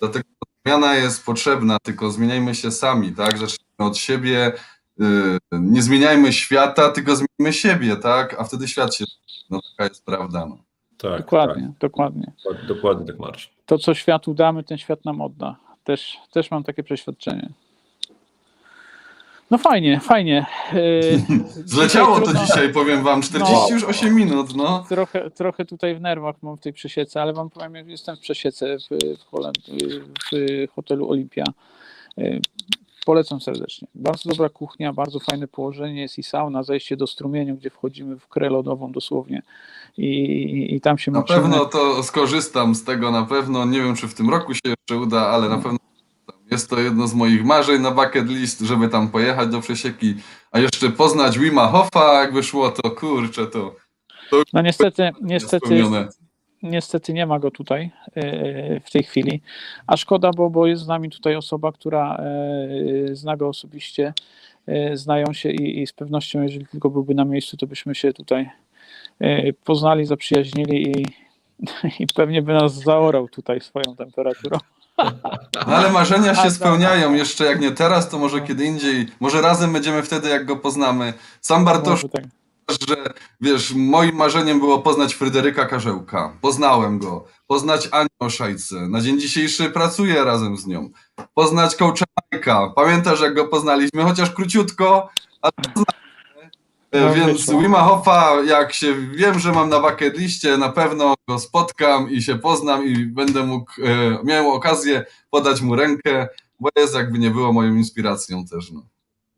Dlatego zmiana jest potrzebna, tylko zmieniajmy się sami, tak? Zacznijmy od siebie. yy, Nie zmieniajmy świata, tylko zmieńmy siebie, tak? A wtedy świat się. No taka jest prawda. No.
Tak,
Dokładnie, dokładnie.
Tak, dokładnie tak, Marcin.
To, co światu damy, ten świat nam odda. Też, też mam takie przeświadczenie. No fajnie, fajnie. Yy,
Zleciało to
trudno-
dzisiaj, powiem wam, 40
No.
już 8 minut, no.
Trochę, trochę tutaj w nerwach mam w tej przesiece, ale wam powiem, jak jestem w przesiece w, w, w hotelu Olimpia. Yy, Polecam serdecznie. Bardzo dobra kuchnia, bardzo fajne położenie, jest i sauna, zejście do strumienia, gdzie wchodzimy w krę lodową dosłownie i, i, i tam się
Na pewno to skorzystam z tego, na pewno. Nie wiem, czy w tym roku się jeszcze uda, ale na pewno jest to jedno z moich marzeń na bucket list, żeby tam pojechać do Przesieki, a jeszcze poznać Wima Hoffa, jakby szło, to kurczę, to
No niestety, niestety, niestety nie ma go tutaj e, w tej chwili, a szkoda, bo, bo jest z nami tutaj osoba, która e, zna go osobiście, e, znają się i, i z pewnością, jeżeli tylko byłby na miejscu, to byśmy się tutaj e, poznali, zaprzyjaźnili i, i pewnie by nas zaorał tutaj swoją temperaturą.
No ale marzenia się spełniają, jeszcze jak nie teraz, to może kiedy indziej, może razem będziemy wtedy, jak go poznamy. Sam Bartosz
Może tak.
że wiesz, moim marzeniem było poznać Fryderyka Karzełka. Poznałem go. Poznać Anię Oszajce. Na dzień dzisiejszy pracuję razem z nią. Poznać Majka. Pamiętasz, jak go poznaliśmy, chociaż króciutko, ale poznaliśmy. E,
No,
Więc. Wima Hoffa, jak się wiem, że mam na bucket liście, na pewno go spotkam i się poznam i będę mógł, e, miał okazję podać mu rękę, bo jest jakby nie było moją inspiracją też. No.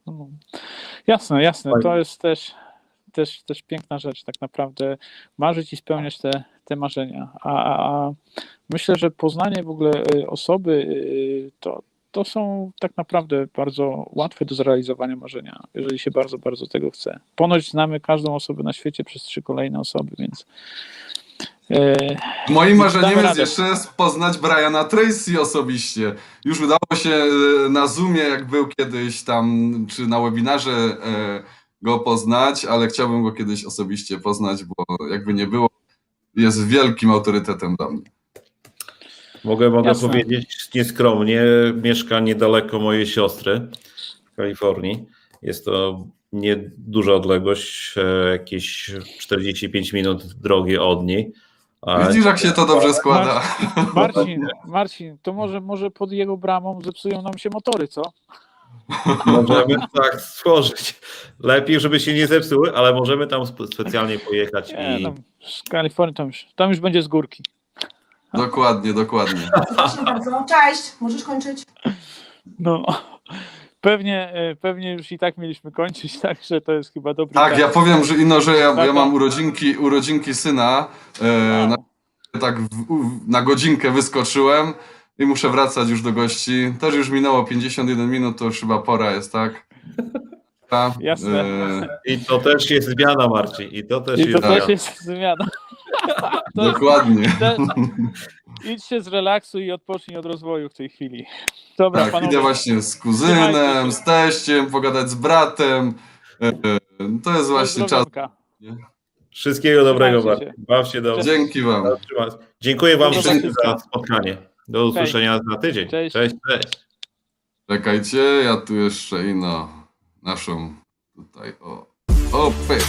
No. Jasne, jasne. To jest też, też, też piękna rzecz, tak naprawdę marzyć i spełniać te, te marzenia. A, a, a myślę, że poznanie w ogóle y, osoby y, to, to są tak naprawdę bardzo łatwe do zrealizowania marzenia, jeżeli się bardzo, bardzo tego chce. Ponoć znamy każdą osobę na świecie przez trzy kolejne osoby, więc y,
Moim marzeniem jest jeszcze poznać Briana Tracy osobiście. Już udało się e, na Zoomie, jak był kiedyś tam, czy na webinarze, e, go poznać, ale chciałbym go kiedyś osobiście poznać, bo jakby nie było, jest wielkim autorytetem dla mnie.
Mogę, mogę
Jasne.
powiedzieć nieskromnie, mieszka niedaleko mojej siostry w Kalifornii. Jest to nieduża odległość, e, jakieś 45 minut drogi od niej. A
Widzisz, jak się to dobrze składa.
Marcin, Marcin, to może, może pod jego bramą zepsują nam się motory, co?
możemy tak stworzyć. Lepiej, żeby się nie zepsuły, ale możemy tam spe- specjalnie pojechać
Nie,
i
tam, z Kalifornii tam już, tam już będzie z górki.
Dokładnie, dokładnie.
Proszę bardzo. Cześć, możesz kończyć.
No, pewnie, e, pewnie już i tak mieliśmy kończyć, także to jest chyba dobry
Tak,
czas.
ja powiem, że ino, że ja, ja mam urodzinki, urodzinki syna. E, na, tak w, w, na godzinkę wyskoczyłem i muszę wracać już do gości. Też już minęło 51 minut, to już chyba pora jest, tak? Ta,
Jasne.
e,
I to też jest zmiana, Marcin. I to też
I to
jest
też jest zmiana. To
dokładnie.
te, idź się zrelaksuj i odpocznij od rozwoju w tej chwili. Dobra,
Tak,
panowie.
idę właśnie z kuzynem,
się.
z teściem, pogadać z bratem. E, to jest właśnie czas.
Pozdrowionka.
Wszystkiego dobrego,
Trzymajcie
Marcin. Baw się dobrze.
Dzięki wam.
Dziękuję Wam wszystkim za spotkanie. Do usłyszenia za tydzień.
Cześć.
cześć. cześć.
Czekajcie, ja tu jeszcze ino naszą tutaj o. O, pyk.